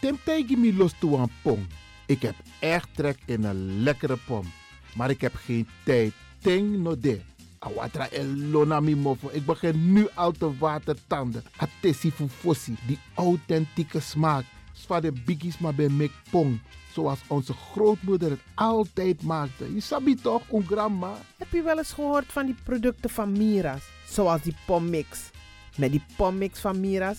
Temtegi mi los toe aan pom. Ik heb echt trek in een lekkere pom. Maar ik heb geen tijd. Ting no de. Awatra elona mi mofo. Ik begin nu al te watertanden. Atesi fufosi. Die authentieke smaak. Zwa de biggies maar bij mek pong. Zoals onze grootmoeder het altijd maakte. Je sabi toch, een grandma? Heb je wel eens gehoord van die producten van Mira's? Zoals die pommix. Met die pommix van Mira's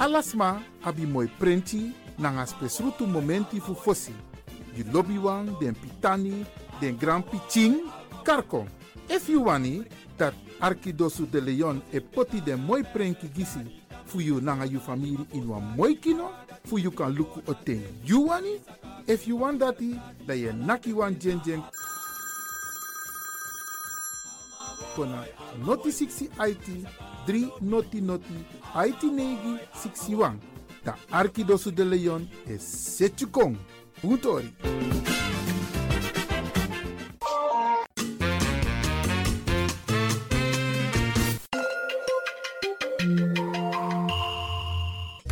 Alasma abi moi prenti nanga spesrutu momenti fu fosi. You lobby wan, den pitani, den grand piching, karko. If you wani, dat Arkidosu de Leon e poti den moi prenki gisi fu you nanga you family in wan moi kino, fu you kan luku oten you wani. If you want dati, da ye naki wan jen jen kona noti 60 IT 3 noti noti IT negi 61. Da Arkidosu de Leon e setjukong. Puntori.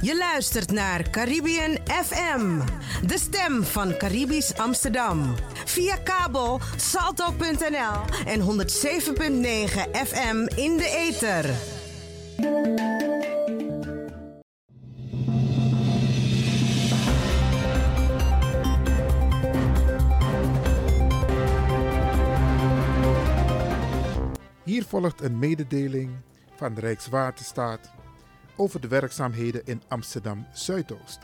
Je luistert naar Caribbean FM, de stem van Caribisch Amsterdam. Via kabel salto.nl en 107.9 FM in de ether. Volgt een mededeling van Rijkswaterstaat over de werkzaamheden in Amsterdam Zuidoost.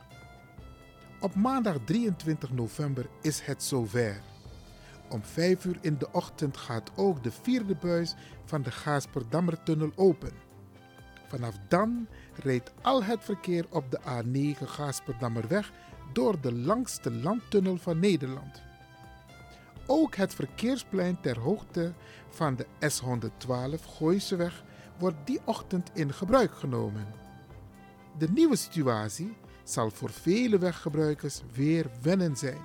Op maandag 23 november is het zover. Om 5 uur in de ochtend gaat ook de vierde buis van de Gaasperdammertunnel open. Vanaf dan rijdt al het verkeer op de A9 Gaasperdammerweg door de langste landtunnel van Nederland. Ook het verkeersplein ter hoogte van de S112 Gooiseweg wordt die ochtend in gebruik genomen. De nieuwe situatie zal voor vele weggebruikers weer wennen zijn.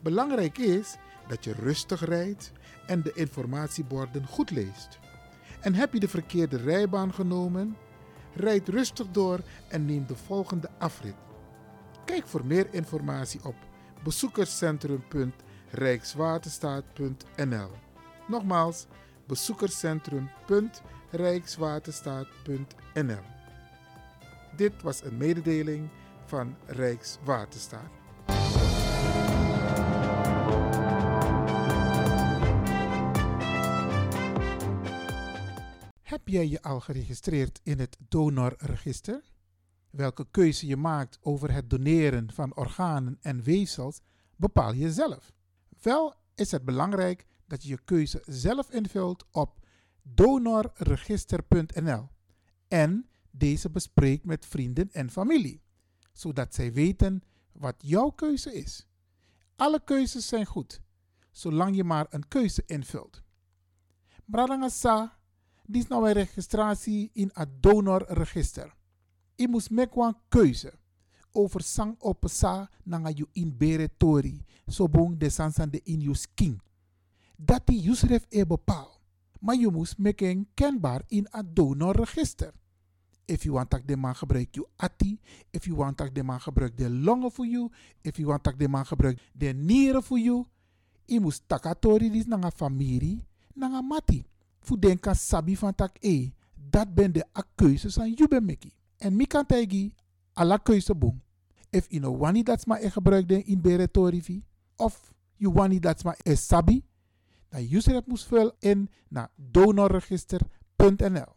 Belangrijk is dat je rustig rijdt en de informatieborden goed leest. En heb je de verkeerde rijbaan genomen? Rijd rustig door en neem de volgende afrit. Kijk voor meer informatie op bezoekerscentrum.rijkswaterstaat.nl. Nogmaals, bezoekerscentrum.rijkswaterstaat.nl. Dit was een mededeling van Rijkswaterstaat. Heb jij je al geregistreerd in het donorregister? Welke keuze je maakt over het doneren van organen en weefsels bepaal je zelf. Wel is het belangrijk dat je je keuze zelf invult op donorregister.nl en deze bespreekt met vrienden en familie, zodat zij weten wat jouw keuze is. Alle keuzes zijn goed, zolang je maar een keuze invult. Bradangasa, dit is nou een registratie in het donorregister. Je moet maken keuze over sang op sa nanga you in beretori, so bong de sansan de in you skin. Dat die Yusref e bepaal. Maar je moet maken kenbaar in het donorregister. If you want dat de man gebruik je ati. If you want dat de man gebruik de longen voor you. If you want dat de man gebruik de nieren voor you. Je moet takatori dis nanga familie. Nanga mati. Fu denka sabi van tak e. Dat ben de a keuzes aan you ben meki. En mi kan tegi alla keuze boom. If you know wani dat ma e gebruik de in beretorivi. Of you wani dat ma e sabi. Dan user het moest vullen in naar donorregister.nl.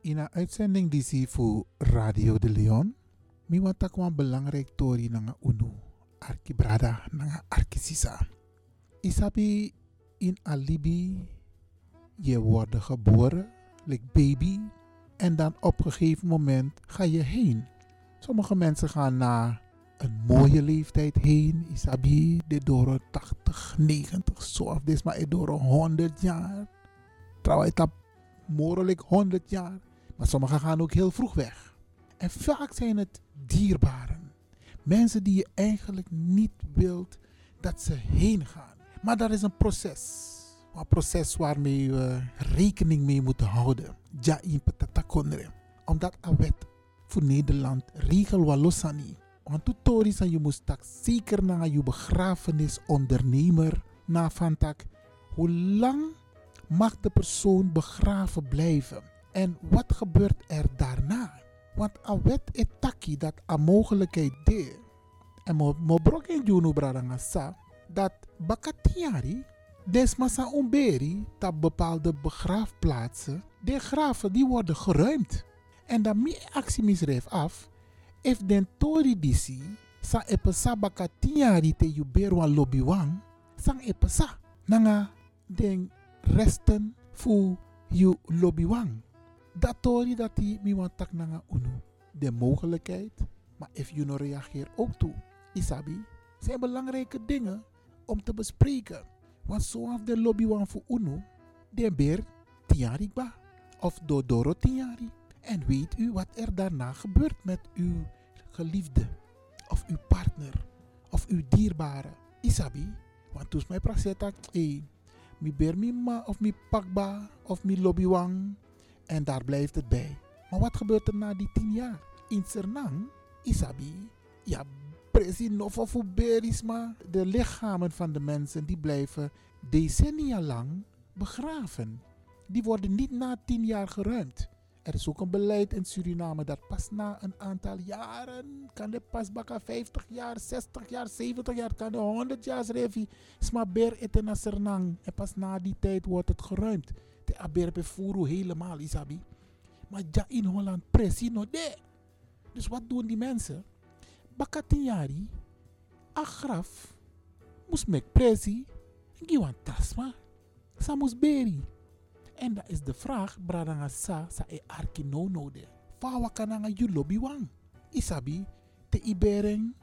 In een uitzending die zie voor Radio de Leon, mi want tak wan belangrijk tori nanga unu, arki brada nanga arki sisa. Isabi in alibi, je wordt geboren, like baby, en dan op een gegeven moment ga je heen. Sommige mensen gaan na een mooie leeftijd heen, isabi, de door 80, 90, zo dit maar door 100 jaar. Trouwens, dat mogelijk 100 jaar. Maar sommigen gaan ook heel vroeg weg. En vaak zijn het dierbaren. Mensen die je eigenlijk niet wilt dat ze heen gaan. Maar dat is een proces. Een proces waarmee we rekening mee moeten houden. Ja, in patatakondre. Omdat een wet voor Nederland regel walosani. Want tutori san je moest zeker naar je begrafenisondernemer na van. Hoe lang mag de persoon begraven blijven? En wat gebeurt er daarna? Want a wet etaki dat a mogelijkheid de. En mo, brok in Juno Bradanga sa dat bakatiari desmasa umberi dat bepaalde begraafplaatsen, de graven die worden geruimd. En dan mi actie af, if den tori disi sa epesa bakatiari te yuberwa lobiwang, sang epesa nanga den resten fu yu lobiwang. Dat tori dat die mi wan tak nanga unu. De mogelijkheid, maar if you no reageer ook toe. Isabi, zijn belangrijke dingen om te bespreken. Want zoals de lobby wan voor UNO, de beer tiari ba. Of dodoro tiari. En weet u wat er daarna gebeurt met uw geliefde. Of uw partner. Of uw dierbare. Isabi. Want toen mij praseta, hey, mi beer mi ma of mi pakba of mi lobby wang. En daar blijft het bij. Maar wat gebeurt er na die tien jaar? In Sernang, Isabi, ja, berisma. De lichamen van de mensen die blijven decennia lang begraven. Die worden niet na tien jaar geruimd. Er is ook een beleid in Suriname dat pas na een aantal jaren, kan de pas baka 50 jaar, 60 jaar, 70 jaar, kan de 100 jaar revi, sma ber eten na Sernang. En pas na die tijd wordt het geruimd. De aber befuru helemaal, isabi. Maar ja in Holland precies nog de. Dus wat doen die mensen? Bakatinyari, agraf, moest mek presi, giwan tasma, sa moest beri. En dat is de vraag, bradanga sa, sa e arki no no de. Fawa yu lobby wang. Isabi, te ibering,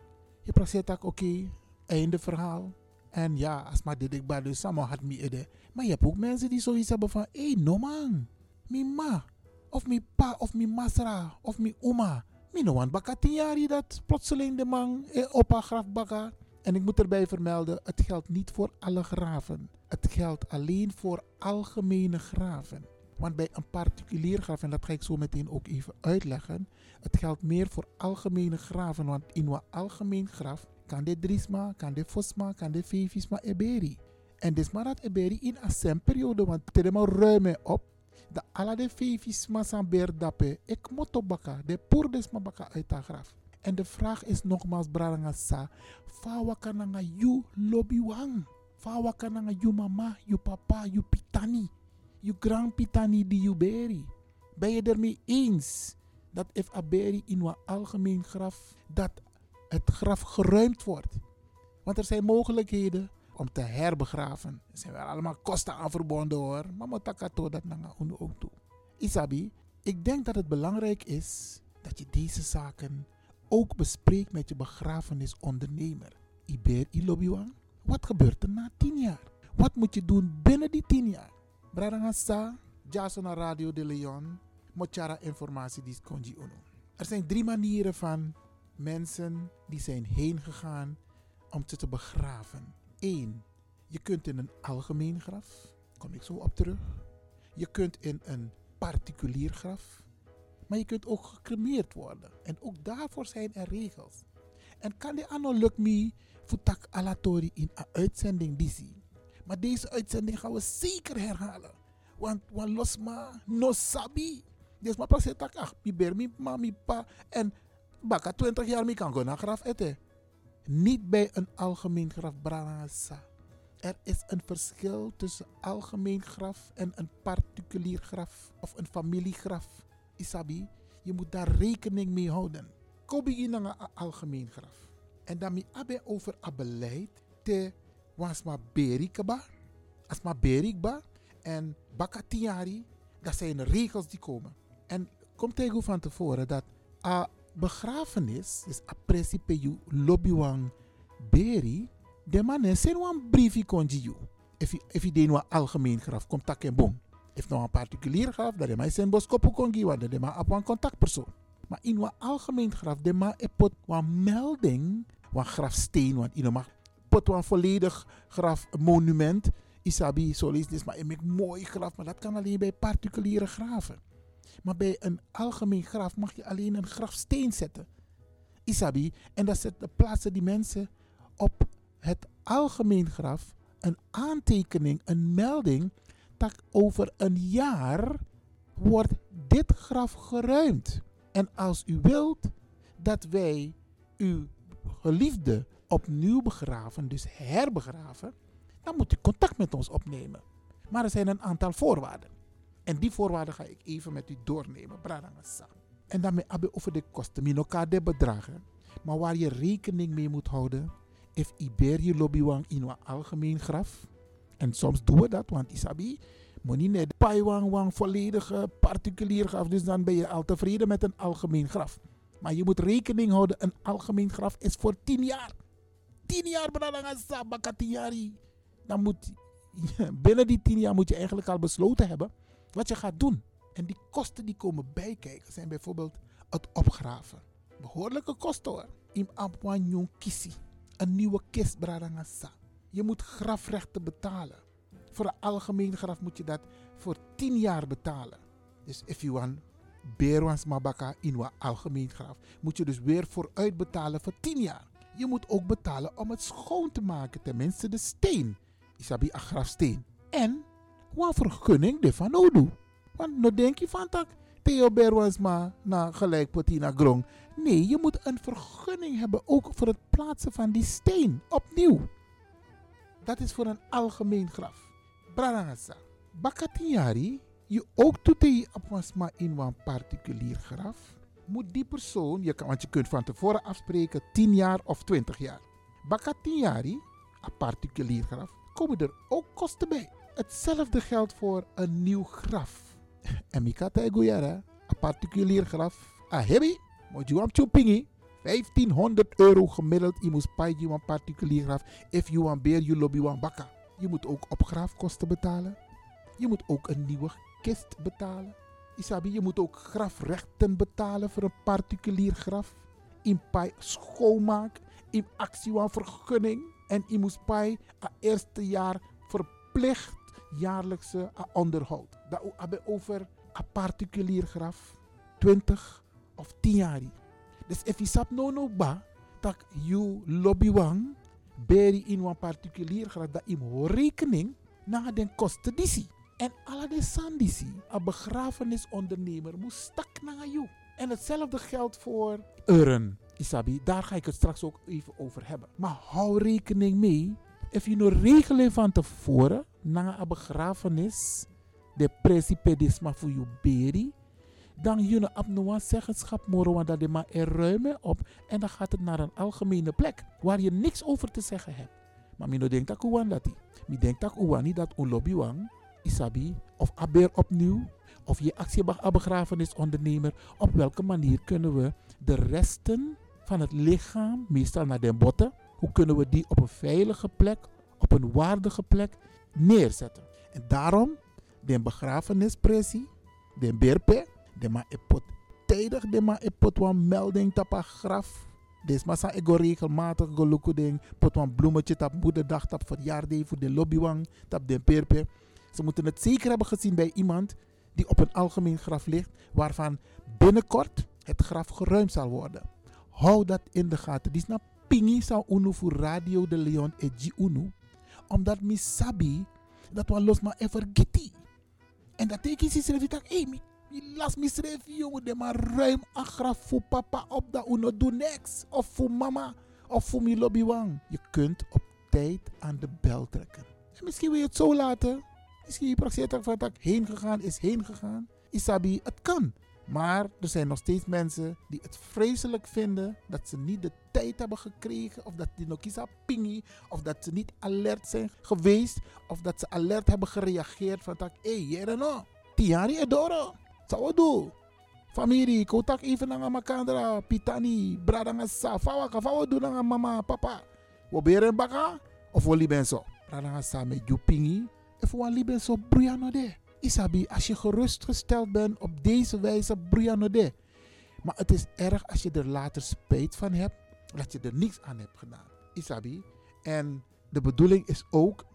je prasetak oké, einde verhaal. En ja, als maar dit ik dus samen had mi ede. Maar je hebt ook mensen die zoiets hebben van, hey, no man, mi ma, of mi pa, of mi masra, of mi oma. Mi no want dat plotseling de man eh, op haar graf. En ik moet erbij vermelden, het geldt niet voor alle graven. Het geldt alleen voor algemene graven. Want bij een particulier graf, en dat ga ik zo meteen ook even uitleggen, het geldt meer voor algemene graven. Want in een algemeen graf kan de drisma, kan de fosma, kan de fefisma eberi. En dus maar dat eberi in een periode, want het is ruim op. De alle de fefisma san berdape, ik moet baka, de poerdesma baka uit de graf. En de vraag is nogmaals, Braranga Sa, fawa kananga you lobby wang. Fawa kananga you mama, you papa, you pitani, you grand pitani die you beri. Ben je ermee eens dat if a beri in een algemeen graf, dat het graf geruimd wordt? Want er zijn mogelijkheden om te herbegraven. Er zijn wel allemaal kosten aan verbonden hoor. Maar motakato dat nanga ook toe. Isabi, ik denk dat het belangrijk is dat je deze zaken ook bespreek met je begrafenisondernemer. Iber Ilobiwan, wat gebeurt er na tien jaar? Wat moet je doen binnen die tien jaar? Bradangasa, Jason Radio de Leon, Mochara informatie die konji uno. Er zijn drie manieren van mensen die zijn heen gegaan om ze te begraven. Eén, je kunt in een algemeen graf, kom ik zo op terug. Je kunt in een particulier graf maar je kunt ook gecremeerd worden. En ook daarvoor zijn er regels. En kan de anno me futak alatori in een uitzending disi. Maar deze uitzending gaan we zeker herhalen. Want wan losma no sabi. Dus maar pas tak ach, mi mi ma pa en baka 20 jaar mi kan go naar graf eten. Niet bij een algemeen graf branasa. Er is een verschil tussen algemeen graf en een particulier graf of een familiegraf. Isabi, je moet daar rekening mee houden. Kobi in een algemeen graf. En dan mi abe over a beleid te wasma berikaba, asma berikba en bakatiari. Dat zijn regels die komen. En kom tegen van tevoren dat a begrafenis, dus a principe you lobbywang beri, de man is een briefje konji you. If je een algemeen graf, komt tak en boom. If nou een particulier graf, dat is maar zijn boskopo kongi, want dat is maar op een contactpersoon. Maar in een algemeen graf, dat maar pot een melding, een grafsteen, want in een pot een volledig grafmonument. Isabi, zo lees dit, maar een mooi graf, maar dat kan alleen bij particuliere graven. Maar bij een algemeen graf mag je alleen een grafsteen zetten. Isabi, en dat de plaatsen die mensen op het algemeen graf een aantekening, een melding over een jaar wordt dit graf geruimd. En als u wilt dat wij uw geliefde opnieuw begraven, dus herbegraven, dan moet u contact met ons opnemen. Maar er zijn een aantal voorwaarden. En die voorwaarden ga ik even met u doornemen. Bradangasa. En daarmee hebben we over de kosten, min elkaar de bedragen. Maar waar je rekening mee moet houden, if Iberi lobbywang in een algemeen graf. En soms doen we dat, want Isabi, moet niet net paiwang wang volledige particulier graf. Dus dan ben je al tevreden met een algemeen graf. Maar je moet rekening houden, een algemeen graf is voor 10 jaar. 10 jaar Bradangasa, bakatiari. Dan moet, binnen die 10 jaar moet je eigenlijk al besloten hebben wat je gaat doen. En die kosten die komen bijkijken zijn bijvoorbeeld het opgraven. Behoorlijke kosten hoor. Im ampuan kisi. Een nieuwe kist. Je moet grafrechten betalen. Voor een algemeen graf moet je dat voor 10 jaar betalen. Dus if you want Berwans Mabaka in een algemeen graf, moet je dus weer vooruit betalen voor 10 jaar. Je moet ook betalen om het schoon te maken, tenminste de steen. Isabi een grafsteen. En wat vergunning de van Odu. Want dan denk je van tak, Theo Berwans ma na gelijk potina grong. Nee, je moet een vergunning hebben ook voor het plaatsen van die steen. Opnieuw. Dat is voor een algemeen graf. Brarangasa. Bakatiari, je ook toetee apwasma in een particulier graf. Moet die persoon, je kan, want je kunt van tevoren afspreken 10 jaar of 20 jaar. Bakatiari, een particulier graf, komen er ook kosten bij. Hetzelfde geldt voor een nieuw graf. En ik had een particulier graf. Ah, hebi, moet je chupingi. 1500 euro gemiddeld. Je moet spijt een particulier graf. If you want beer, you lobby one bakka. Je moet ook opgraafkosten betalen. Je moet ook een nieuwe kist betalen. Isabi, je moet ook grafrechten betalen voor een particulier graf. In pai schoonmaak. In actie van vergunning. En je moet pai het eerste jaar verplicht jaarlijkse onderhoud. Dat hebben over een particulier graf 20 of 10 jaar. Dus if je sap no no ba, dat you lobby wang, beri in een particulier graf, dat je rekening na den kosten disi. En alle de sandisi, een begrafenisondernemer, moet stak naar jou. En hetzelfde geldt voor urn. Isabi, daar ga ik het straks ook even over hebben. Maar hou rekening mee, if je nou regelen van tevoren, na een begrafenis, de precipedisma voor je beri, dan je op een zeggenschap want dat de maar er ruimen op en dan gaat het naar een algemene plek waar je niks over te zeggen hebt. Maar mino denkt dat uwan dat Mi denkt dat uwan niet dat een lobbywang, isabi, of aber opnieuw, of je actie begrafenisondernemer, op welke manier kunnen we de resten van het lichaam, meestal naar de botten, hoe kunnen we die op een veilige plek, op een waardige plek neerzetten. En daarom, de begrafenispressie, de berpe, de ma epot tijdig, de ma epot wan melding tapa graf. Des massa ego regelmatig gelukkig ding, pot wan bloemetje tap moederdag, tap verjaardag voor de lobbywang, tap de berpe. Ze moeten het zeker hebben gezien bij iemand die op een algemeen graf ligt, waarvan binnenkort het graf geruimd zal worden. Hou dat in de gaten. Die snap pingi zou unu voor Radio de Leon e unu omdat mi sabi dat we los maar even geti. En dat teken is schreef ik hé, mi, mi las mi schreef jongen, de maar ruim agra voor papa op dat uno doe niks. Of voor mama, of voor mi lobbywang. Je kunt op tijd aan de bel trekken. En misschien wil je het zo laten. Misschien je praktiseert van dat heen gegaan is heen gegaan. Isabi, het kan. Maar er zijn nog steeds mensen die het vreselijk vinden dat ze niet de tijd hebben gekregen, of dat die iets pingi, of dat ze niet alert zijn geweest, of dat ze alert hebben gereageerd van dat, hé, hey, jere no, tiari edoro, zou doen. Familie, wil even naar makandra, pitani, bradanga sa, fawaka, fawa doen naar mama, papa. We beren baka, of we liben zo. Bradanga sa met you pingi, of liben zo, briano de. Isabi, als je gerustgesteld bent op deze wijze, Brianode. Maar het is erg als je er later spijt van hebt, dat je er niets aan hebt gedaan. Isabi. En de bedoeling is ook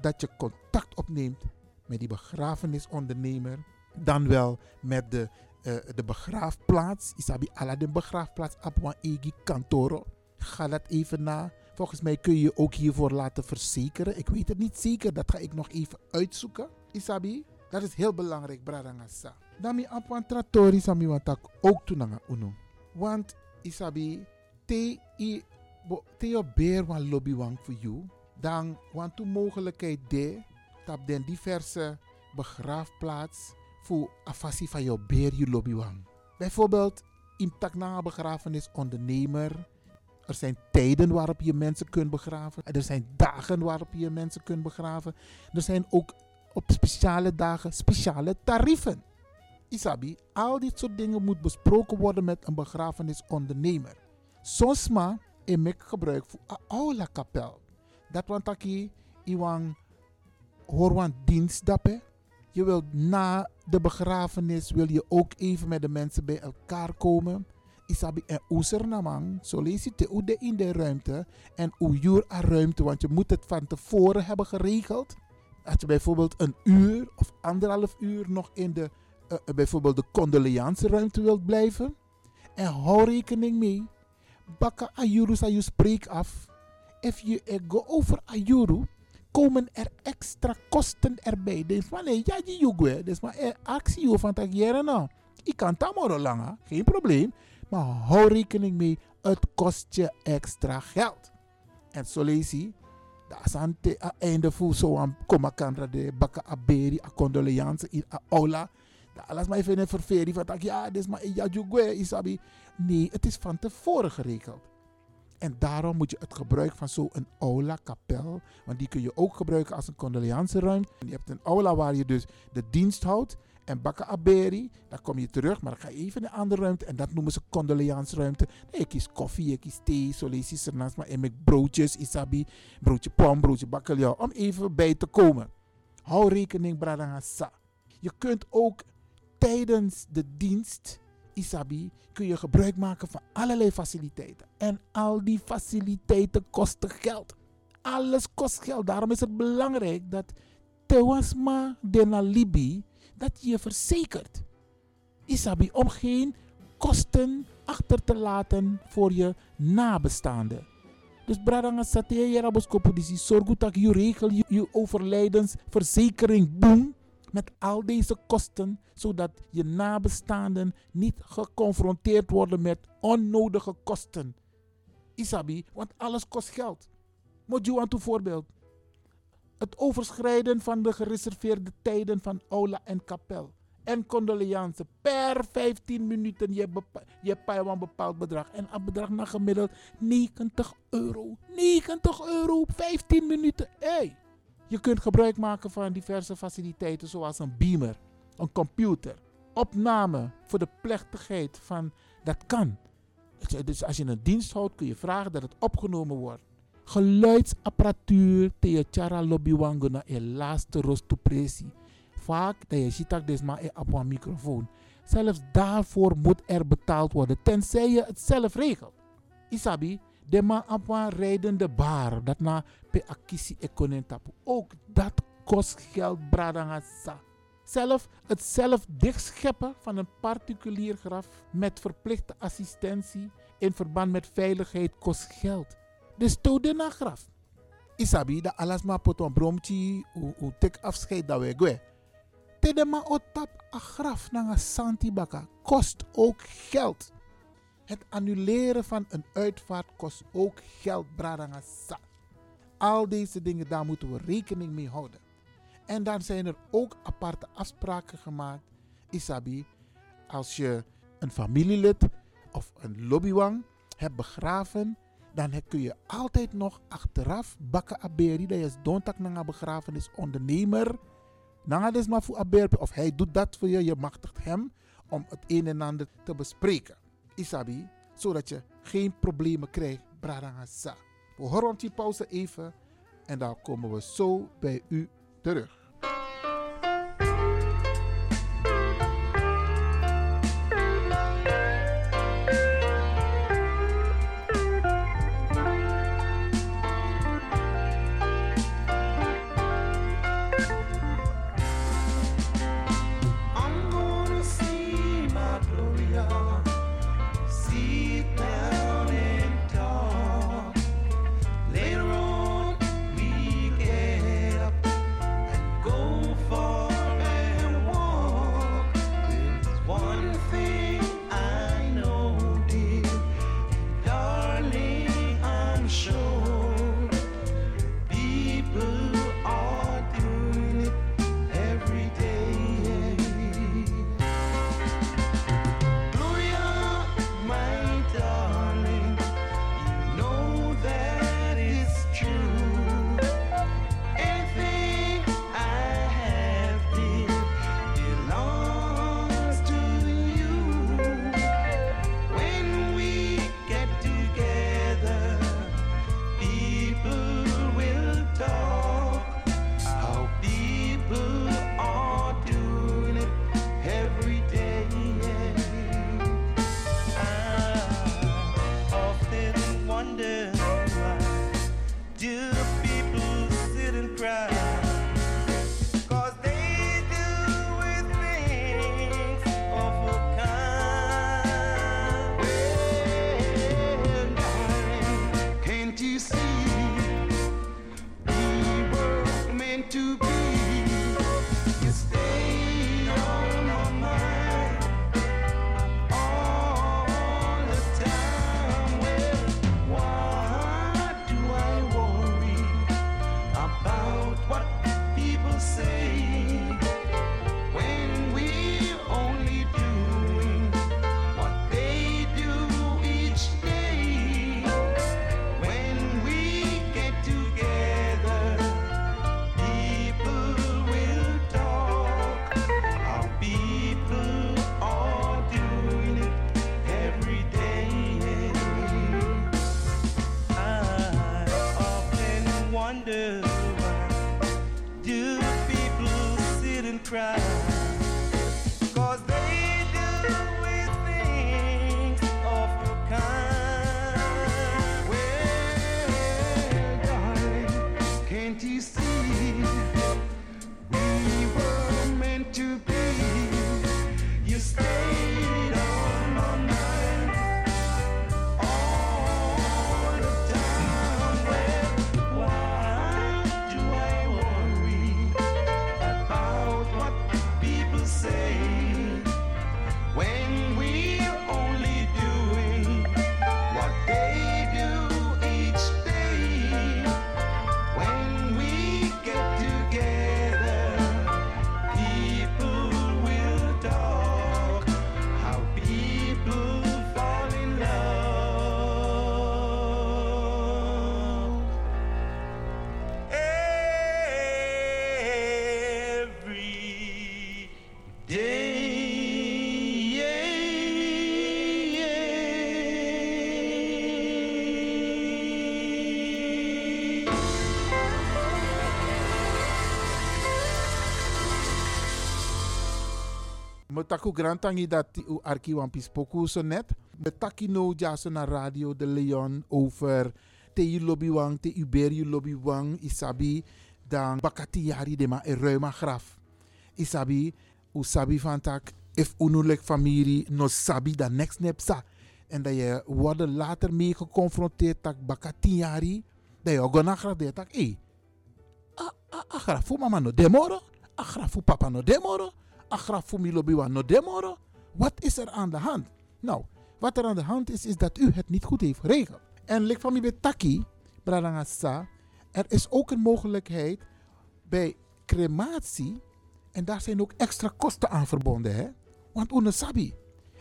dat je contact opneemt met die begrafenisondernemer. Dan wel met de, uh, de begraafplaats. Isabi, ala de begraafplaats. Apwa Egi Kantoro. Ga dat even na. Volgens mij kun je je ook hiervoor laten verzekeren. Ik weet het niet zeker. Dat ga ik nog even uitzoeken. Isabi. Dat is heel belangrijk, bradangasa. Dami apwan tratori sami watak ook tunanga uno. Want isabi te i bo te beer wan lobby wang voor you, dan want to mogelijkheid de tap den diverse begraafplaats voor afasi van jou beer je lobby wang. Bijvoorbeeld in takna begrafenis ondernemer. Er zijn tijden waarop je mensen kunt begraven. Er zijn dagen waarop je mensen kunt begraven. Er zijn ook op speciale dagen speciale tarieven. Isabi, al dit soort dingen moet besproken worden met een begrafenisondernemer. Soms maar maak gebruik van een aula kapel. Dat want aki iwan hoor dienst dappen. Je wilt na de begrafenis wil je ook even met de mensen bij elkaar komen. Isabi en oeser namang. Zo lees je te de in de ruimte. En uur aan ruimte. Want je moet het van tevoren hebben geregeld. Als je bijvoorbeeld een uur of anderhalf uur nog in de uh, bijvoorbeeld de condoleance ruimte wilt blijven. En hou rekening mee. Bakka ayuru sa je spreek af. If je go over ayuru, komen er extra kosten erbij. Dus van nee, ja, je jugwe. Dus maar actie van tak jaren nou. Ik kan tamoro langer, geen probleem. Maar hou rekening mee, het kost je extra geld. En zo lees je, is aan het einde voor zo'n komakandra de bakka aberi, a condoleance in a aula. Alles maar even een ververing van dat ja, is maar ja, jugwe, isabi. Nee, het is van tevoren geregeld. En daarom moet je het gebruik van zo'n aula, kapel, want die kun je ook gebruiken als een condoleanceruimte. Je hebt een aula waar je dus de dienst houdt. En bakken aberi, dan kom je terug, maar dan ga je even in een andere ruimte. En dat noemen ze condoleansruimte. Nee, ik kies koffie, ik kies thee, ernaast. Maar en broodjes, isabi, broodje pom, broodje bakkeljauw. Om even bij te komen. Hou rekening, bradangasa. Je kunt ook tijdens de dienst, Isabi, kun je gebruik maken van allerlei faciliteiten. En al die faciliteiten kosten geld. Alles kost geld. Daarom is het belangrijk dat Tewasma de Nalibi, dat je verzekert. Isabi, om geen kosten achter te laten voor je nabestaanden. Dus bradanga sate je raboskopo disi zorg dat je regel je overlijdensverzekering boem met al deze kosten, zodat je nabestaanden niet geconfronteerd worden met onnodige kosten. Isabi, want alles kost geld. Moet je aan voorbeeld. Het overschrijden van de gereserveerde tijden van aula en kapel. En condoleance. Per 15 minuten je, je een bepaald bedrag. En een bedrag naar gemiddeld 90 euro. 90 euro, 15 minuten. Hey. Je kunt gebruik maken van diverse faciliteiten zoals een beamer, een computer, opname voor de plechtigheid van dat kan. Dus als je een dienst houdt kun je vragen dat het opgenomen wordt. Geluidsapparatuur te chara lobby wango na je laatste rostopresi. Vaak dat je maar op een microfoon. Zelfs daarvoor moet er betaald worden, tenzij je het zelf regelt. Isabi, de op een rijdende bar, dat na pe akisi tapu. Ook dat kost geld, bradangasa. Zelf het zelf dichtscheppen van een particulier graf met verplichte assistentie in verband met veiligheid kost geld. Dus stoot de na graf. Isabi, dat alles maar pot een bromtje, u tek afscheid dat we gwe. Tede otap a graf na een kost ook geld. Het annuleren van een uitvaart kost ook geld. Al deze dingen, daar moeten we rekening mee houden. En dan zijn er ook aparte afspraken gemaakt. Isabi, als je een familielid of een lobbywang hebt begraven, dan kun je altijd nog achteraf bakken aberi. Dat is dontak naar een begrafenisondernemer. Nanga des maar voor. Of hij doet dat voor je, je machtigt hem om het een en ander te bespreken. Isabi, zodat je geen problemen krijgt. Bradangasa. We horen die pauze even en dan komen we zo bij u terug. Metaku grantangi dat u arki wan pispoku so net. Metaki no jaso na radio de Leon over te u lobby wang, te lobby wang, isabi dan bakati yari de ma e ruima graf. Isabi, u sabi van tak, if unulek familie no sabi dan next nepsa. En dat je worden later mee geconfronteerd tak bakati yari, dat je de tak, eh, a, a, a grafu mama no demoro, a grafu papa no demoro, a grafu mi lobby wan no demoro. Wat is er aan de hand? Nou, wat er aan de hand is, is dat u het niet goed heeft geregeld. En lik van betaki, bradangasa, er is ook een mogelijkheid bij crematie, en daar zijn ook extra kosten aan verbonden, hè? Want une sabi,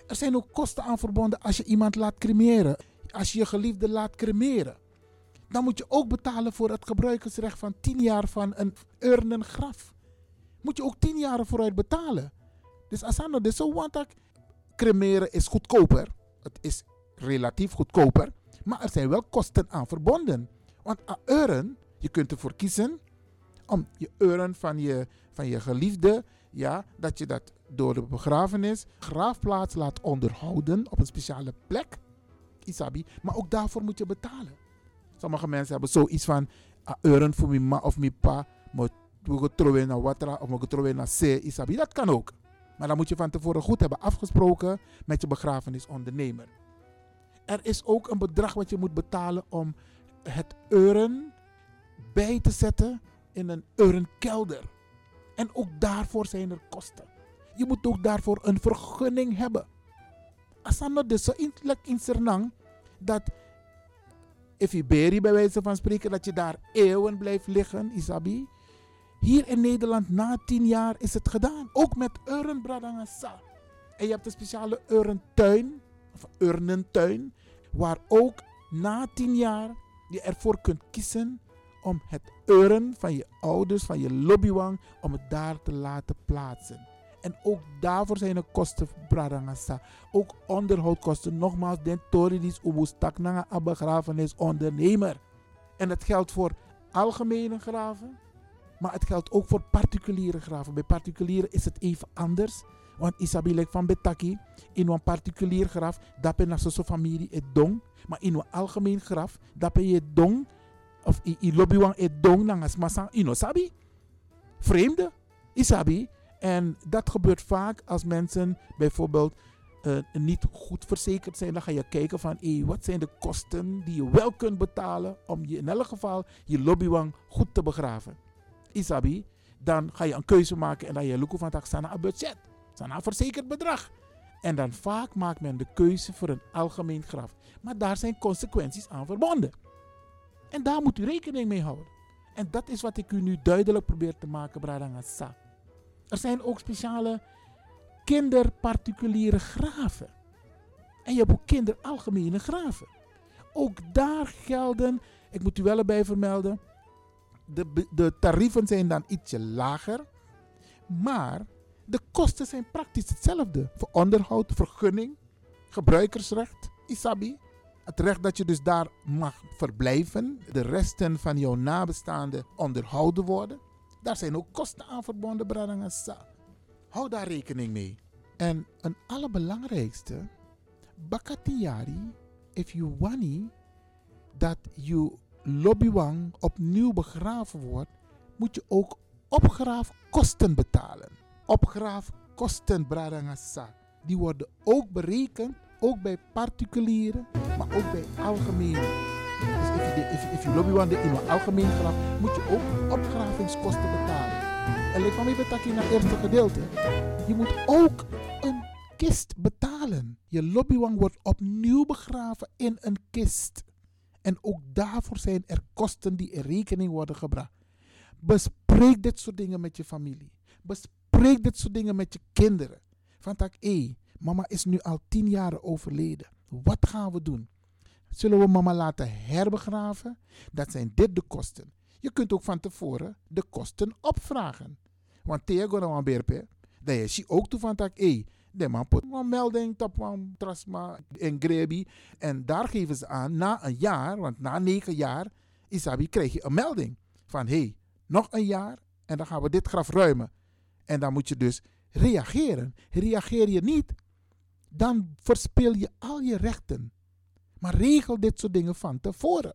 er zijn ook kosten aan verbonden als je iemand laat cremeren, als je je geliefde laat cremeren. Dan moet je ook betalen voor het gebruikersrecht van 10 jaar van een urnengraf. Moet je ook 10 jaar vooruit betalen. Dus Asano, zo want dat cremeren is goedkoper. Het is relatief goedkoper. Maar er zijn wel kosten aan verbonden. Want een urn, je kunt ervoor kiezen om je urn van je, van je geliefde, ja, dat je dat door de begrafenis, graafplaats laat onderhouden op een speciale plek. Isabi. Maar ook daarvoor moet je betalen. Sommige mensen hebben zoiets van, een urn voor mijn ma of mijn pa, moet we trouwen naar watra of naar C, Isabi. Dat kan ook. Maar dan moet je van tevoren goed hebben afgesproken met je begrafenisondernemer. Er is ook een bedrag wat je moet betalen om het urn bij te zetten in een urnkelder. En ook daarvoor zijn er kosten. Je moet ook daarvoor een vergunning hebben. Asano dus zo in Sernang dat Ifiberi bij wijze van spreken, dat je daar eeuwen blijft liggen, Isabi. Hier in Nederland, na tien jaar, is het gedaan. Ook met urn bradangasa. En je hebt een speciale urnentuin, of urnentuin, waar ook na tien jaar je ervoor kunt kiezen om het urn van je ouders, van je lobbywang, om het daar te laten plaatsen. En ook daarvoor zijn er kosten, Bradangasa. Ook onderhoudkosten. Nogmaals, den toridis ubustak na een begrafenisondernemer. En dat geldt voor algemene graven, maar het geldt ook voor particuliere graven. Bij particulieren is het even anders. Want Isabelle van Betaki, in een particulier graf, dat ben je zo'n familie het dong. Maar in een algemeen graf, dat ben je dong. Of in lobbywang het dong, is massa, ino sabi. Vreemde, isabi. En dat gebeurt vaak als mensen bijvoorbeeld uh, niet goed verzekerd zijn. Dan ga je kijken van hey, wat zijn de kosten die je wel kunt betalen om je in elk geval je lobbywang goed te begraven. Isabi, dan ga je een keuze maken en dan je lukken van het een budget. Het een verzekerd bedrag. En dan vaak maakt men de keuze voor een algemeen graf. Maar daar zijn consequenties aan verbonden. En daar moet u rekening mee houden. En dat is wat ik u nu duidelijk probeer te maken, Bradangasa. Er zijn ook speciale kinderparticuliere graven. En je hebt ook kinderalgemene graven. Ook daar gelden, ik moet u wel erbij vermelden, de, de tarieven zijn dan ietsje lager. Maar de kosten zijn praktisch hetzelfde. Voor onderhoud, vergunning, gebruikersrecht, isabi. Het recht dat je dus daar mag verblijven. De resten van jouw nabestaanden onderhouden worden. Daar zijn ook kosten aan verbonden, Bradangasa. Hou daar rekening mee. En een allerbelangrijkste, Bakatiari, if you wani dat je lobbywang opnieuw begraven wordt, moet je ook opgraafkosten betalen. Opgraafkosten, Bradangasa, die worden ook berekend, ook bij particulieren, maar ook bij algemene. Dus if je, if, if lobbywang in een algemeen graf, moet je ook opgravingskosten betalen. En ik van even in het eerste gedeelte. Je moet ook een kist betalen. Je lobbywang wordt opnieuw begraven in een kist. En ook daarvoor zijn er kosten die in rekening worden gebracht. Bespreek dit soort dingen met je familie. Bespreek dit soort dingen met je kinderen. Van tak, hé, mama is nu al tien jaar overleden. Wat gaan we doen? Zullen we mama laten herbegraven? Dat zijn dit de kosten. Je kunt ook van tevoren de kosten opvragen. Want tegen een berpe, dat je ook toe van tak, hé, de man put een melding op een trasma in Grebi. En daar geven ze aan, na een jaar, want na negen jaar, Isabi, krijg je een melding. Van hé, hey, nog een jaar en dan gaan we dit graf ruimen. En dan moet je dus reageren. Reageer je niet, dan verspil je al je rechten. Maar regel dit soort dingen van tevoren.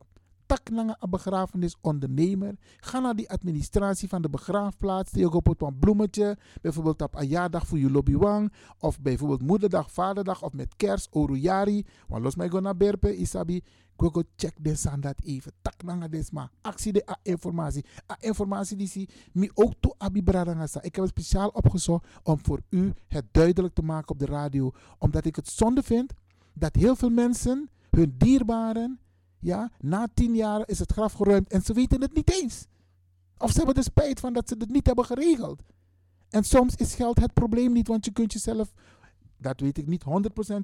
Tak naar een begrafenisondernemer. Ga naar die administratie van de begraafplaats. Die op een bloemetje. Bijvoorbeeld op een jaardag voor je lobbywang. Of bijvoorbeeld moederdag, vaderdag. Of met kerst, oruyari. Want los mij go naar berpe, isabi. Go check de dat even. Tak naar desma. Actie de informatie. A informatie die zie mi ook to abi bradangasa. Ik heb het speciaal opgezocht om voor u het duidelijk te maken op de radio. Omdat ik het zonde vind dat heel veel mensen hun dierbaren, ja, na tien jaar is het graf geruimd en ze weten het niet eens. Of ze hebben er spijt van dat ze het niet hebben geregeld. En soms is geld het probleem niet, want je kunt jezelf, dat weet ik niet 100%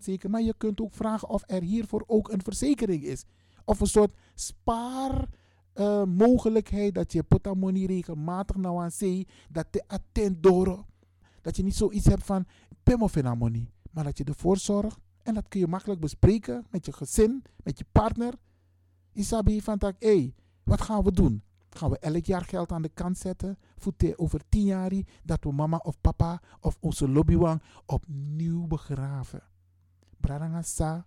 zeker, maar je kunt ook vragen of er hiervoor ook een verzekering is. Of een soort spaarmogelijkheid uh, dat je potamoney regelmatig nou aan zee, dat te attent door. Dat je niet zoiets hebt van pemofenamoni, maar dat je ervoor zorgt en dat kun je makkelijk bespreken met je gezin, met je partner. Isabi van tak, hé, wat gaan we doen? Gaan we elk jaar geld aan de kant zetten? Voete over tien jaar dat we mama of papa of onze lobbywang opnieuw begraven. Bradangasa,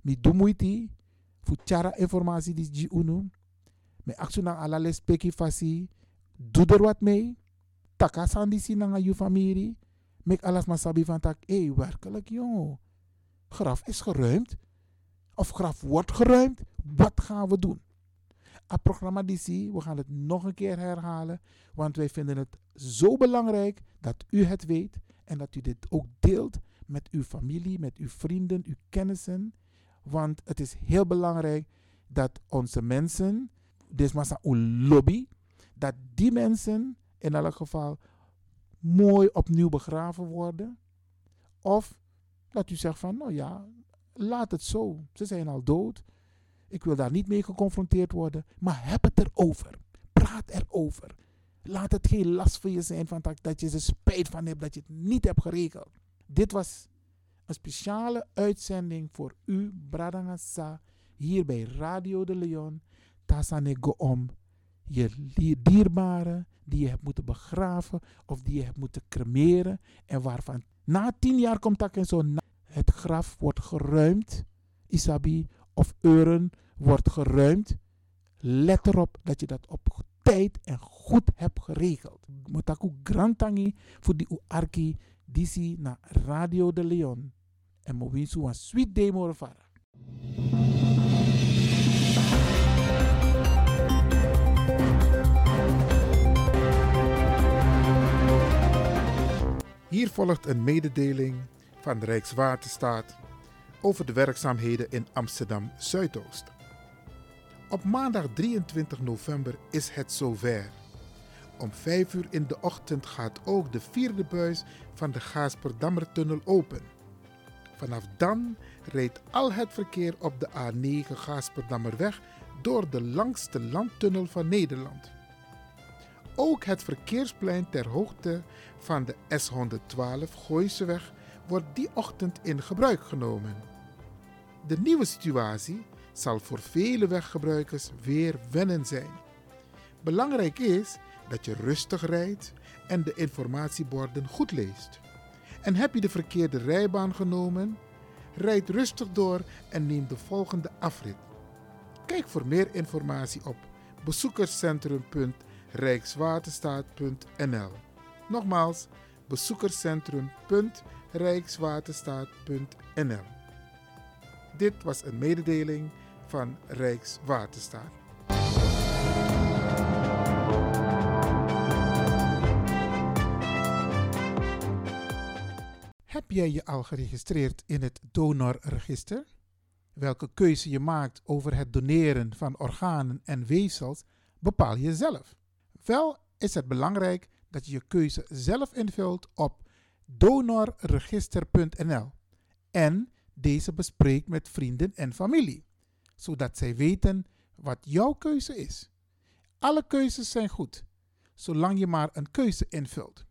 mi dumuiti, voor informatie die je unu. Me actie na ala. Doe er wat mee. Takasan die si na je familie. Mek alles maar sabi van tak, hé, werkelijk joh graf is geruimd. Of graf wordt geruimd. Wat gaan we doen? Het programma DC, we gaan het nog een keer herhalen. Want wij vinden het zo belangrijk dat u het weet. En dat u dit ook deelt met uw familie, met uw vrienden, uw kennissen. Want het is heel belangrijk dat onze mensen, dit was een lobby, dat die mensen in elk geval mooi opnieuw begraven worden. Of dat u zegt van, nou ja, laat het zo. Ze zijn al dood. Ik wil daar niet mee geconfronteerd worden. Maar heb het erover. Praat erover. Laat het geen last voor je zijn van dat, je er spijt van hebt dat je het niet hebt geregeld. Dit was een speciale uitzending voor u, Bradangasa, hier bij Radio de Leon. Tasane go om je dierbaren die je hebt moeten begraven of die je hebt moeten cremeren en waarvan na tien jaar komt dat en zo het graf wordt geruimd, Isabi, of euren wordt geruimd. Let erop dat je dat op tijd en goed hebt geregeld. Motaku grantangi voor die uarki disi na Radio de Leon. En mo winsu een sweet demo ervaren. Hier volgt een mededeling van de Rijkswaterstaat over de werkzaamheden in Amsterdam Zuidoost. Op maandag 23 november is het zover. Om 5 uur in de ochtend gaat ook de vierde buis van de Gaasperdammertunnel open. Vanaf dan rijdt al het verkeer op de A9 Gaasperdammerweg door de langste landtunnel van Nederland. Ook het verkeersplein ter hoogte van de S112 Gooiseweg wordt die ochtend in gebruik genomen. De nieuwe situatie zal voor vele weggebruikers weer wennen zijn. Belangrijk is dat je rustig rijdt en de informatieborden goed leest. En heb je de verkeerde rijbaan genomen? Rijd rustig door en neem de volgende afrit. Kijk voor meer informatie op bezoekerscentrum.rijkswaterstaat.nl. Nogmaals, bezoekerscentrum.rijkswaterstaat.nl. Dit was een mededeling van Rijkswaterstaat. Heb jij je al geregistreerd in het donorregister? Welke keuze je maakt over het doneren van organen en weefsels bepaal je zelf. Wel is het belangrijk dat je je keuze zelf invult op donorregister.nl en deze bespreekt met vrienden en familie, zodat zij weten wat jouw keuze is. Alle keuzes zijn goed, zolang je maar een keuze invult.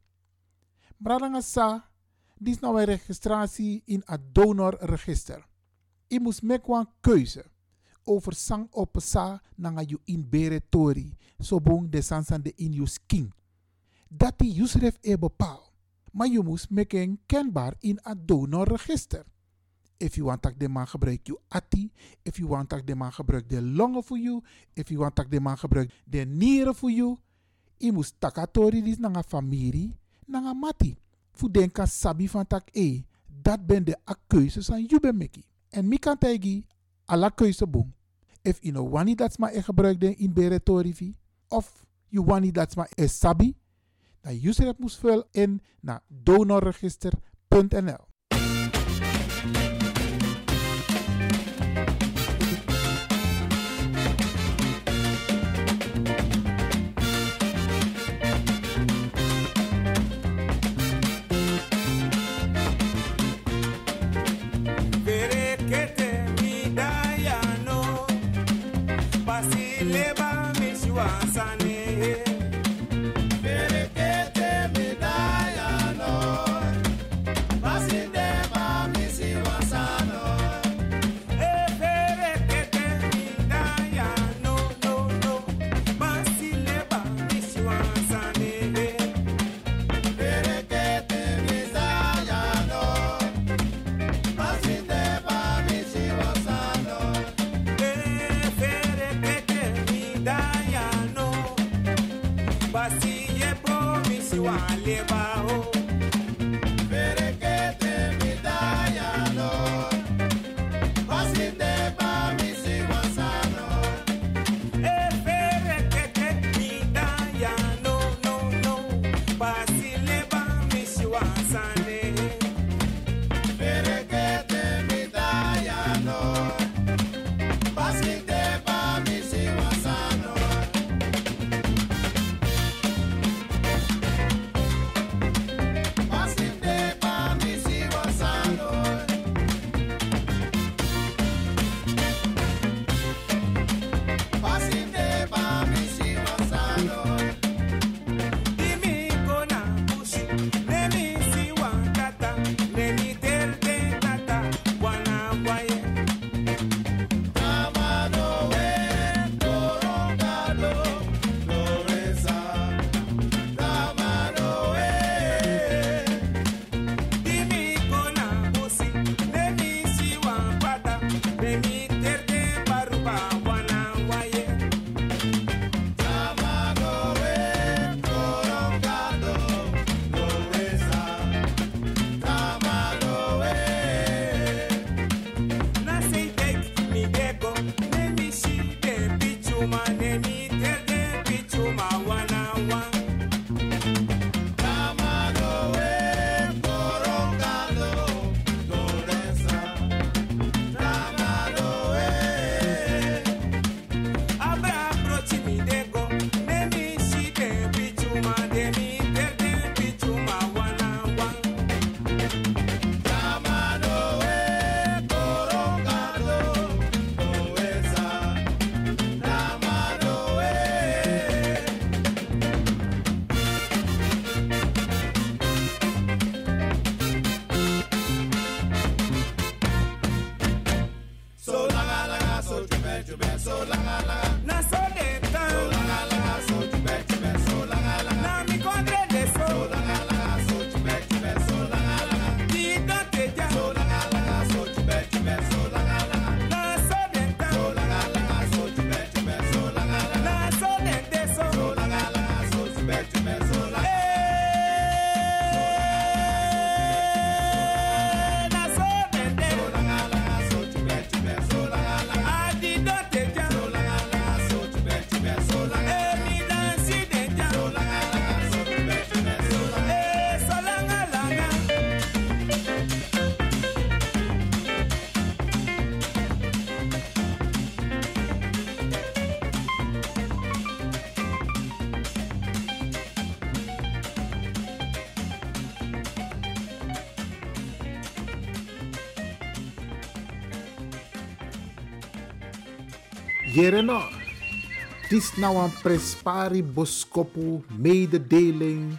Bradangasa, dit is nou een registratie in het donorregister. Je moet een keuze over sang op sa nanga you in bere tori, so bong de sansan de in you skin. Dat die Yusref e bepaal. Maar je moet kenbaar in het donorregister. If you want dat de man gebruik je ati, if you want dat de man gebruik de longen voor you, if you want dat de man gebruik de nieren voor you, je moet takatori dis nanga familie, nanga mati. Fu denka sabi van tak e, dat ben de a keuzes aan you ben meki. En mi kan tegi alla keuze boom. If you know wani dat ma e gebruik den in bere torifi, of you wani dat ma e sabi, dan user het moest vullen in naar donorregister.nl. Dayano Basileba mi Jereno, dis nou een prespari boskopu mededeling.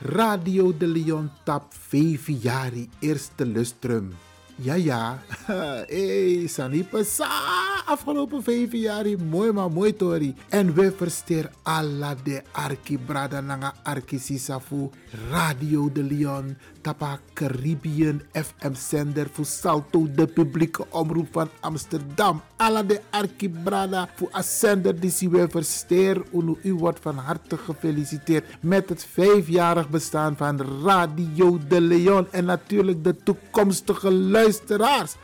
Radio de Leon tap 5 jari eerste lustrum. Ja, ja. hey, Sanipa sa. Afgelopen vijf jaar, mooi maar mooi tori. En we versteer alla de arki brada nanga arki sisafu. Radio de Leon. Tapa Caribbean FM zender voor Salto, de publieke omroep van Amsterdam. Alla de arki brada voor a zender die we versteer. U wordt van harte gefeliciteerd met het vijfjarig bestaan van Radio de Leon. En natuurlijk de toekomstige luisteraars.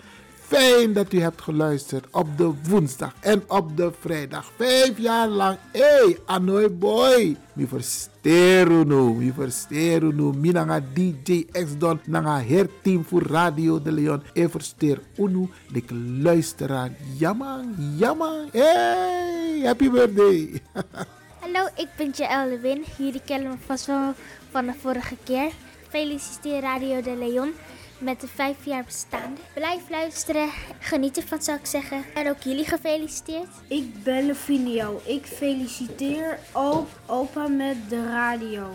Fijn dat u hebt geluisterd op de woensdag en op de vrijdag. Vijf jaar lang. Hey, Anoy boy. Mi versteer nu. Mi versteer nu. Mi nanga DJ X-Don. Nanga herteam voor Radio de Leon. E versteer unu. De luisteraar. Jammer, jammer. Hey, happy birthday. Hallo, ik ben Jaël Lewin. Jullie kennen me vast wel van de vorige keer. Feliciteer Radio de Leon met de vijf jaar bestaan. Blijf luisteren, geniet ervan zou ik zeggen. En ook jullie gefeliciteerd. Ik ben Lefinio. Ik feliciteer ook opa met de radio.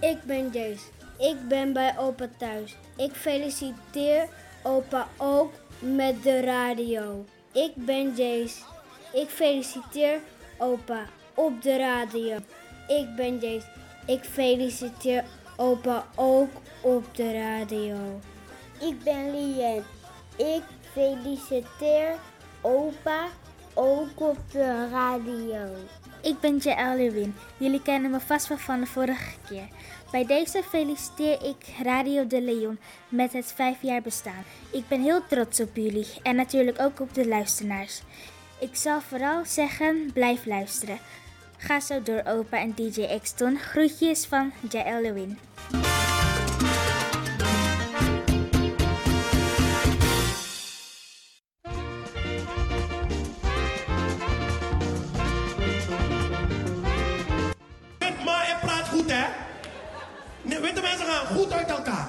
Ik ben Jace. Ik ben bij opa thuis. Ik feliciteer opa ook met de radio. Ik ben Jace. Ik feliciteer opa op de radio. Ik ben Jace. Ik feliciteer opa ook op de radio. Ik ben Lien. Ik feliciteer opa ook op de radio. Ik ben Jaël Lewin. Jullie kennen me vast wel van de vorige keer. Bij deze feliciteer ik Radio de Leon met het vijf jaar bestaan. Ik ben heel trots op jullie en natuurlijk ook op de luisteraars. Ik zal vooral zeggen, blijf luisteren. Ga zo door opa en DJ Xton. Groetjes van Jaël Lewin. Gaan goed uit elkaar.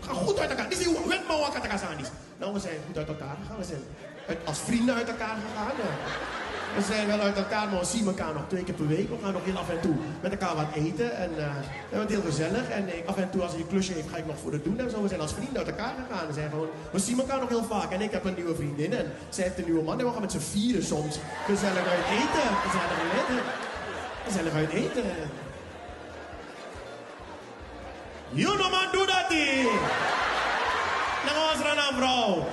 Gaan goed uit elkaar. Die zien wet maar wat elkaar Nou, we zijn goed uit elkaar gegaan. We zijn als vrienden uit elkaar gegaan. We zijn wel uit elkaar, maar we zien elkaar nog twee keer per week. We gaan nog heel af en toe met elkaar wat eten. En eh, we het heel gezellig. En af en toe als hij een klusje heeft, ga ik nog voor het doen. En zo, we zijn als vrienden uit elkaar gegaan. We, zijn gewoon, we zien elkaar nog heel vaak. En ik heb een nieuwe vriendin. En zij heeft een nieuwe man. En we gaan met z'n vieren soms gezellig uit eten. Gezellig uit eten. Gezellig uit eten. You know man, do that. Nang was na vrouw.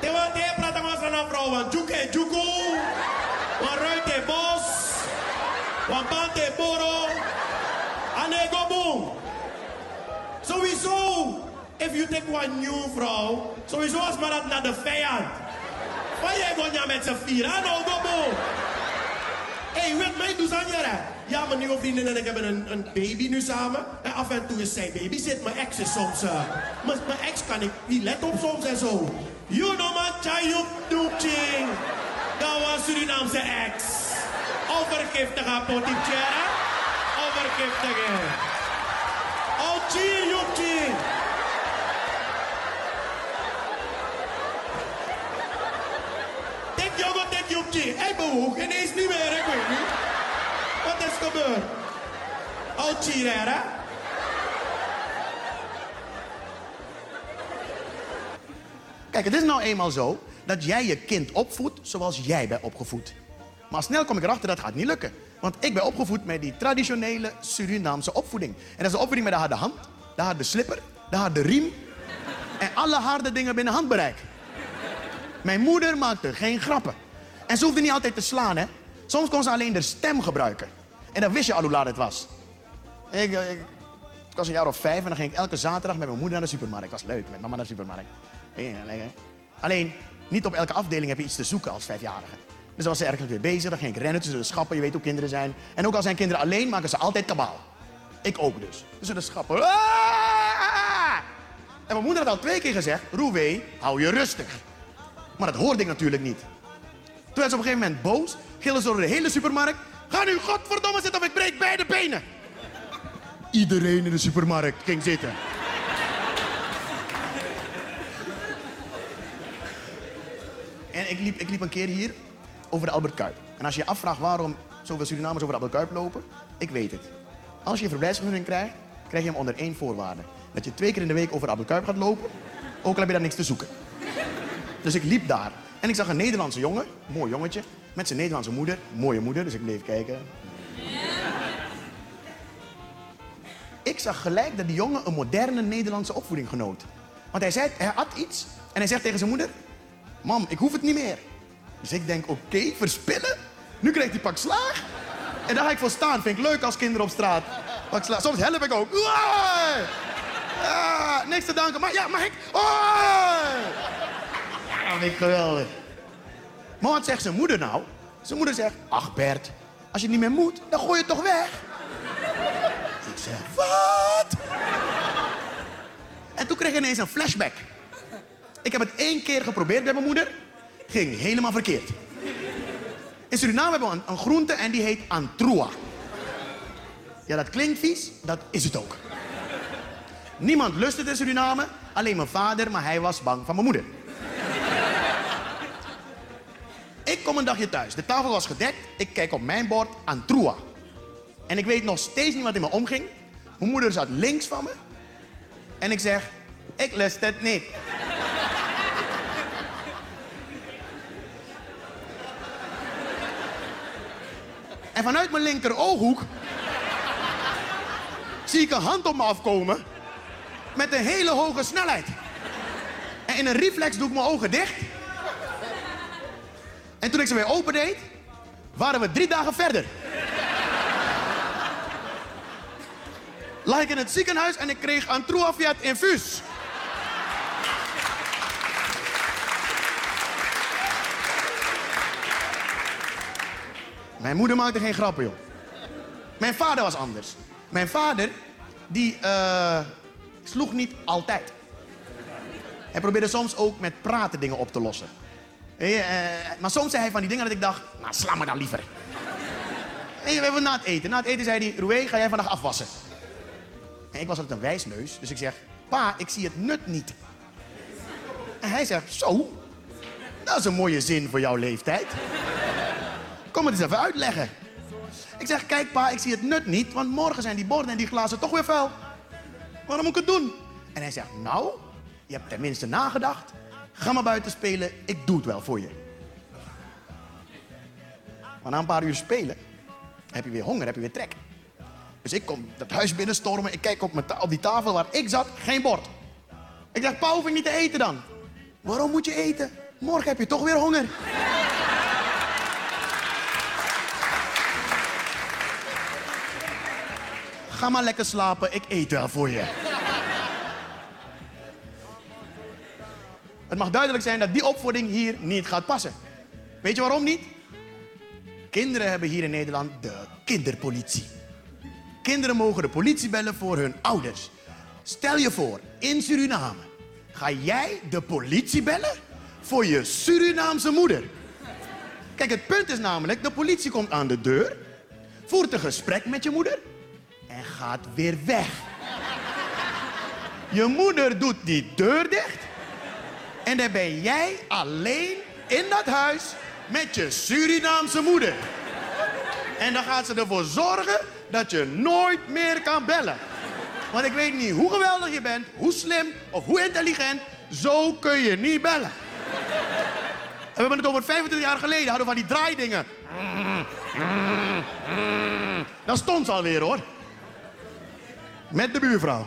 Te wat te prata was na vrouw. Want juke juku. Wan ruite bos. Wan bante boro. Ane go boom. Sowieso. If you take one new vrouw. Sowieso als maar dat naar de vijand. Jij go met z'n vier. Ano go boom. Hey, weet mij, doe aan je Ja, mijn nieuwe vriendin en ik hebben een, een baby nu samen. En af en toe is zij baby zit. Mijn ex is soms... eh, mijn, mijn ex kan ik niet let op soms en zo. You know man, Chayuk Doekching. Dat was Surinaamse ex. Overgiftige potipchera. Overgiftige. Oh, Chayuk Tek jongen, tek joepje. Hij bewoog ineens niet meer, ik weet niet. Is gebeurd? Al? Kijk, het is nou eenmaal zo dat jij je kind opvoedt zoals jij bent opgevoed. Maar snel kom ik erachter dat gaat niet lukken. Want ik ben opgevoed met die traditionele Surinaamse opvoeding. En dat is een opvoeding met de harde hand, de harde slipper, de harde riem. En alle harde dingen binnen handbereik. Mijn moeder maakte geen grappen. En ze hoefde niet altijd te slaan, hè. Soms kon ze alleen de stem gebruiken. En dan wist je al hoe laat het was. Ik, eh, ik, was een jaar of vijf en dan ging ik elke zaterdag met mijn moeder naar de supermarkt. Dat was leuk, met mama naar de supermarkt. Alleen, niet op elke afdeling heb je iets te zoeken als vijfjarige. Dus dan was ze ergens weer bezig, dan ging ik rennen tussen de schappen. Je weet hoe kinderen zijn. En ook al zijn kinderen alleen, maken ze altijd kabaal. Ik ook dus. Tussen de schappen. Ah! En mijn moeder had al twee keer gezegd, Roewee, hou je rustig. Maar dat hoorde ik natuurlijk niet. Toen werd ze op een gegeven moment boos, gillen ze door de hele supermarkt. Ga nu godverdomme zitten of ik breek beide benen. Iedereen in de supermarkt ging zitten. En ik liep, ik liep een keer hier over de Albert Kuip. En als je je afvraagt waarom zoveel Surinamers over de Albert Kuip lopen, ik weet het. Als je een verblijfsvergunning krijgt, krijg je hem onder één voorwaarde. Dat je twee keer in de week over de Albert Kuip gaat lopen, ook al heb je daar niks te zoeken. Dus ik liep daar. En ik zag een Nederlandse jongen, mooi jongetje, met zijn Nederlandse moeder, mooie moeder, dus ik bleef kijken. Ik zag gelijk dat die jongen een moderne Nederlandse opvoeding genoot. Want hij, zei, hij had iets en hij zegt tegen zijn moeder: Mam, ik hoef het niet meer. Dus ik denk: Oké, verspillen? Nu krijgt hij pak slaag. En daar ga ik voor staan. Vind ik leuk als kinderen op straat. Pak slaag. Soms help ik ook. Ah, niks te danken. Maar ja, mag ik? Ja, dat vind ik geweldig. Maar wat zegt zijn moeder nou? Zijn moeder zegt: Ach Bert, als je niet meer moet, dan gooi je het toch weg. Ik zeg: Wat? En toen kreeg ik ineens een flashback. Ik heb het één keer geprobeerd bij mijn moeder. Ging helemaal verkeerd. In Suriname hebben we een, een groente en die heet antroa. Ja, dat klinkt vies, dat is het ook. Niemand lust het in Suriname, alleen mijn vader, maar hij was bang van mijn moeder. Ik kom een dagje thuis. De tafel was gedekt. Ik kijk op mijn bord antroa. En ik weet nog steeds niet wat in me omging. Mijn moeder zat links van me. En ik zeg, ik lust het niet. En vanuit mijn linker ooghoek zie ik een hand op me afkomen met een hele hoge snelheid. En in een reflex doe ik mijn ogen dicht. En toen ik ze weer opendeed, waren we drie dagen verder. Lag ik in het ziekenhuis en ik kreeg een Truafiat infuus. Mijn moeder maakte geen grappen, joh. Mijn vader was anders. Mijn vader, die eh, sloeg niet altijd. Hij probeerde soms ook met praten dingen op te lossen. Eh, maar soms zei hij van die dingen dat ik dacht, nou sla me dan liever. En we hebben na het eten. Na het eten zei hij, Roué, ga jij vandaag afwassen? En ik was altijd een wijsneus, dus ik zeg, pa, ik zie het nut niet. En hij zegt, zo, dat is een mooie zin voor jouw leeftijd. Kom het eens even uitleggen. Ik zeg, kijk pa, ik zie het nut niet, want morgen zijn die borden en die glazen toch weer vuil. Waarom moet ik het doen? En hij zegt, nou, je hebt tenminste nagedacht. Ga maar buiten spelen, ik doe het wel voor je. Maar na een paar uur spelen, heb je weer honger, heb je weer trek. Dus ik kom dat huis binnenstormen, ik kijk op, op die tafel waar ik zat, geen bord. Ik zeg, pa, hoef ik niet te eten dan? Waarom moet je eten? Morgen heb je toch weer honger. Ga maar lekker slapen, ik eet wel voor je. Het mag duidelijk zijn dat die opvoeding hier niet gaat passen. Weet je waarom niet? Kinderen hebben hier in Nederland de kinderpolitie. Kinderen mogen de politie bellen voor hun ouders. Stel je voor, in Suriname ga jij de politie bellen voor je Surinaamse moeder. Kijk, het punt is namelijk, de politie komt aan de deur, voert een gesprek met je moeder en gaat weer weg. Je moeder doet die deur dicht en dan ben jij alleen in dat huis met je Surinaamse moeder. En dan gaat ze ervoor zorgen dat je nooit meer kan bellen. Want ik weet niet hoe geweldig je bent, hoe slim of hoe intelligent, zo kun je niet bellen. En we hebben het over 25 jaar geleden, hadden we van die draaidingen. Dat stond ze alweer hoor. Met de buurvrouw.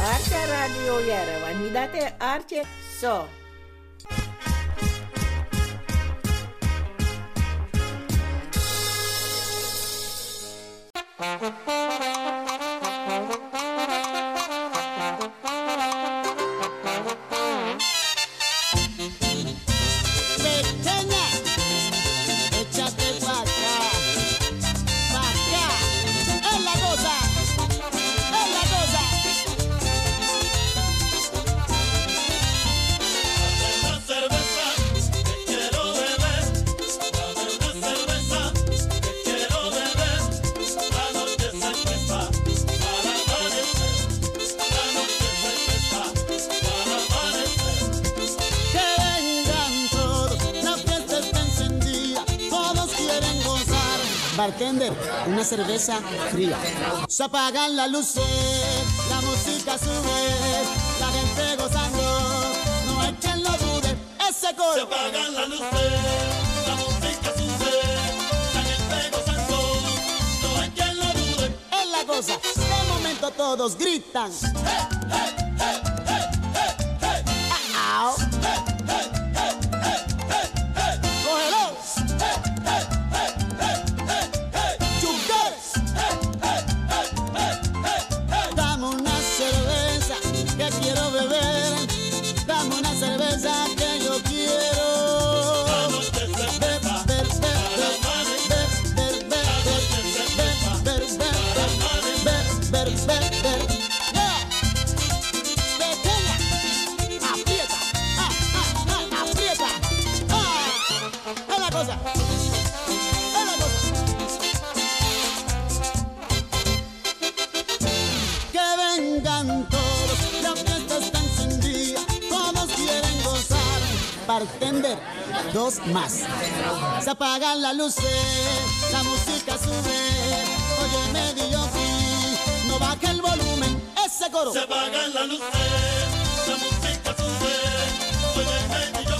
Arce Radio Jerova. Mi date Arce So. Una cerveza fría. Se apagan las luces, la música sube, la gente gozando, no hay quien lo dude, ese coro. Se apagan las luces, la música sube, la gente gozando, no hay quien lo dude. Es la cosa, de momento todos gritan. Ah, más. Se apagan las luces, la música sube. Oye, medio no baja el volumen, ese coro. Se apagan las luces, la música sube, oye medio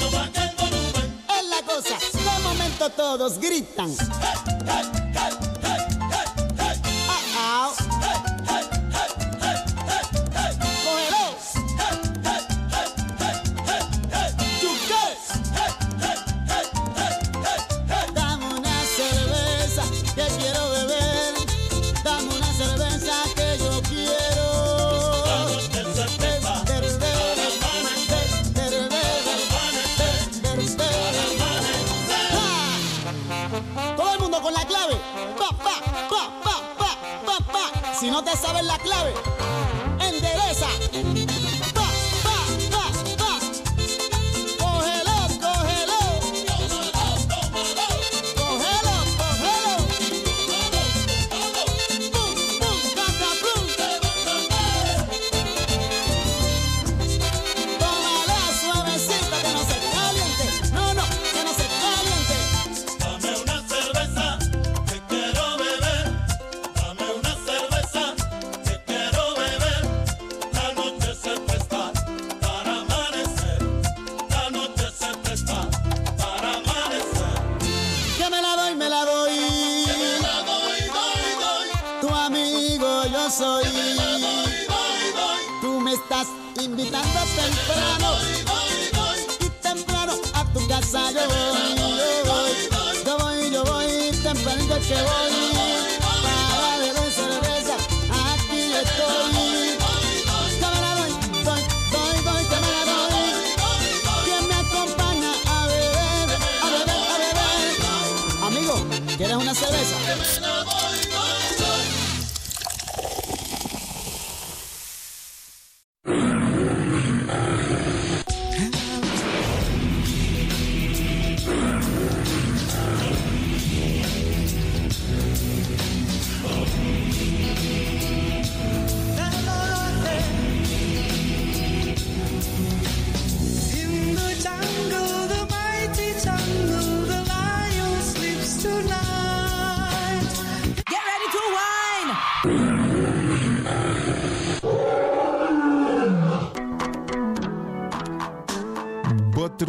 no baja el volumen. Es la cosa, de momento todos gritan.